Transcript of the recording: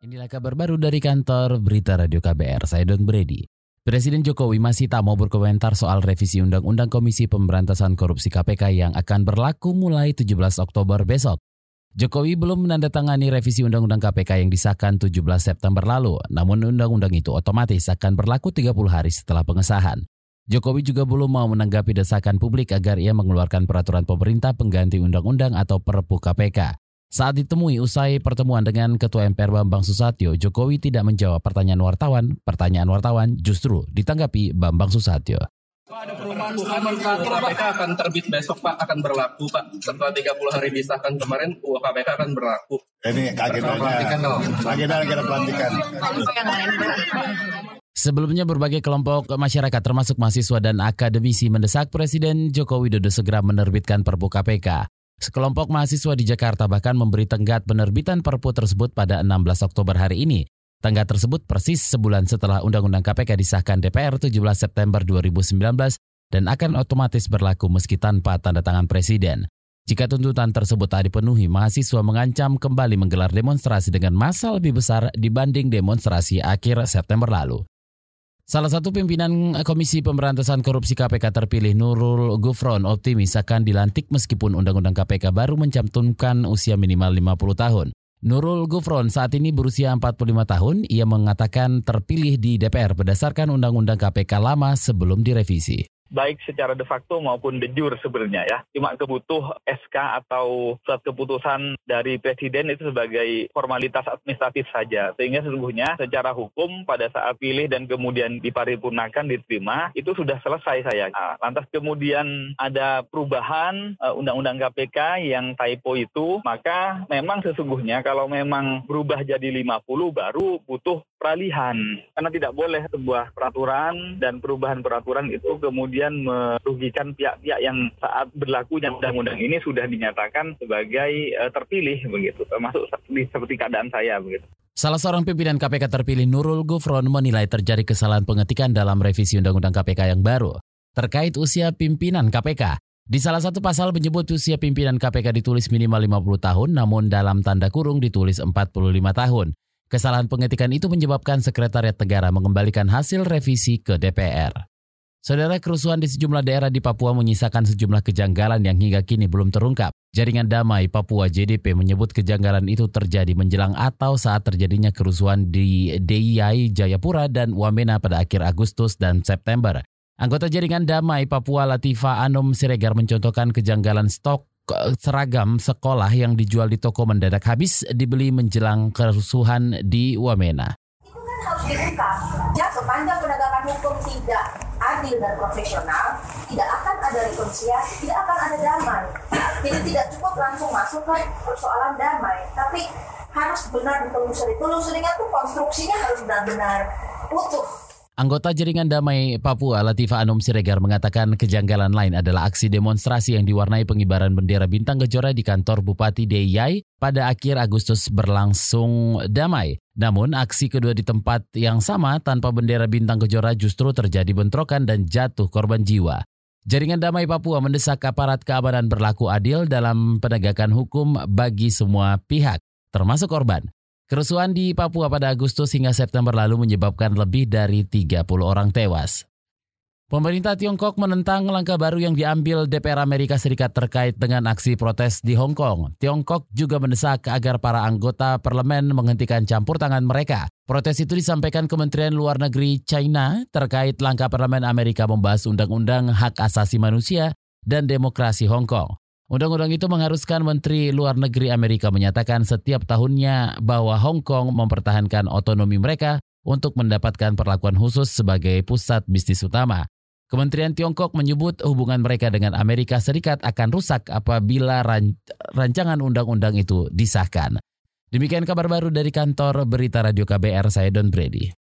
Inilah kabar baru dari kantor Berita Radio KBR, saya Don Brady. Presiden Jokowi masih tak mau berkomentar soal revisi Undang-Undang Komisi Pemberantasan Korupsi KPK yang akan berlaku mulai 17 Oktober besok. Jokowi belum menandatangani revisi Undang-Undang KPK yang disahkan 17 September lalu, namun undang-undang itu otomatis akan berlaku 30 hari setelah pengesahan. Jokowi juga belum mau menanggapi desakan publik agar ia mengeluarkan peraturan pemerintah pengganti undang-undang atau Perpu KPK. Saat ditemui usai pertemuan dengan Ketua MPR Bambang Susatyo, Jokowi tidak menjawab pertanyaan wartawan. Pertanyaan wartawan justru ditanggapi Bambang Susatyo. Pak, ada perubahan KPK akan terbit besok Pak, akan berlaku Pak. Setelah 30 hari disahkan kemarin, UU KPK akan berlaku. Ini agendanya, agenda kita pelantikan. Sebelumnya berbagai kelompok masyarakat termasuk mahasiswa dan akademisi mendesak Presiden Joko Widodo segera menerbitkan Perpu KPK. Sekelompok mahasiswa di Jakarta bahkan memberi tenggat penerbitan Perpu tersebut pada 16 Oktober hari ini. Tenggat tersebut persis sebulan setelah Undang-Undang KPK disahkan DPR 17 September 2019 dan akan otomatis berlaku meski tanpa tanda tangan Presiden. Jika tuntutan tersebut tak dipenuhi, mahasiswa mengancam kembali menggelar demonstrasi dengan massa lebih besar dibanding demonstrasi akhir September lalu. Salah satu pimpinan Komisi Pemberantasan Korupsi KPK terpilih Nurul Gufron optimis akan dilantik meskipun Undang-Undang KPK baru mencantumkan usia minimal 50 tahun. Nurul Gufron saat ini berusia 45 tahun. Ia mengatakan terpilih di DPR berdasarkan Undang-Undang KPK lama sebelum direvisi baik secara de facto maupun de jure sebenarnya ya. Cuma kebutuh SK atau surat keputusan dari presiden itu sebagai formalitas administratif saja. Sehingga sesungguhnya secara hukum pada saat pilih dan kemudian diparipurnakan diterima itu sudah selesai saya. Nah, lantas kemudian ada perubahan uh, undang-undang KPK yang typo itu, maka memang sesungguhnya kalau memang berubah jadi 50 baru butuh peralihan. Karena tidak boleh sebuah peraturan dan perubahan peraturan itu kemudian merugikan pihak-pihak yang saat berlakunya undang-undang ini sudah dinyatakan sebagai uh, terpilih begitu. Termasuk seperti keadaan saya begitu. Salah seorang pimpinan KPK terpilih Nurul Gufron menilai terjadi kesalahan pengetikan dalam revisi Undang-Undang KPK yang baru terkait usia pimpinan KPK. Di salah satu pasal menyebut usia pimpinan KPK ditulis minimal 50 tahun namun dalam tanda kurung ditulis 45 tahun. Kesalahan pengetikan itu menyebabkan Sekretariat Negara mengembalikan hasil revisi ke DPR. Saudara kerusuhan di sejumlah daerah di Papua menyisakan sejumlah kejanggalan yang hingga kini belum terungkap. Jaringan Damai Papua JDP menyebut kejanggalan itu terjadi menjelang atau saat terjadinya kerusuhan di DIY Jayapura dan Wamena pada akhir Agustus dan September. Anggota Jaringan Damai Papua Latifa Anum Siregar mencontohkan kejanggalan stok seragam sekolah yang dijual di toko mendadak habis dibeli menjelang kerusuhan di Wamena. Itu kan harus dibuka. Ya, sepanjang penegakan hukum tidak adil dan profesional, tidak akan ada rekonsiliasi, tidak akan ada damai. Jadi tidak cukup langsung masuk ke persoalan damai, tapi harus benar ditelusuri. Telusurinya tuh konstruksinya harus benar-benar utuh Anggota Jaringan Damai Papua Latifa Anum Siregar mengatakan kejanggalan lain adalah aksi demonstrasi yang diwarnai pengibaran bendera bintang kejora di kantor Bupati Deyai pada akhir Agustus berlangsung damai. Namun aksi kedua di tempat yang sama tanpa bendera bintang kejora justru terjadi bentrokan dan jatuh korban jiwa. Jaringan Damai Papua mendesak aparat keamanan berlaku adil dalam penegakan hukum bagi semua pihak, termasuk korban. Kerusuhan di Papua pada Agustus hingga September lalu menyebabkan lebih dari 30 orang tewas. Pemerintah Tiongkok menentang langkah baru yang diambil DPR Amerika Serikat terkait dengan aksi protes di Hong Kong. Tiongkok juga mendesak agar para anggota parlemen menghentikan campur tangan mereka. Protes itu disampaikan Kementerian Luar Negeri China terkait langkah parlemen Amerika membahas undang-undang hak asasi manusia dan demokrasi Hong Kong. Undang-undang itu mengharuskan Menteri Luar Negeri Amerika menyatakan setiap tahunnya bahwa Hong Kong mempertahankan otonomi mereka untuk mendapatkan perlakuan khusus sebagai pusat bisnis utama. Kementerian Tiongkok menyebut hubungan mereka dengan Amerika Serikat akan rusak apabila ran rancangan undang-undang itu disahkan. Demikian kabar baru dari kantor Berita Radio KBR, saya Don Brady.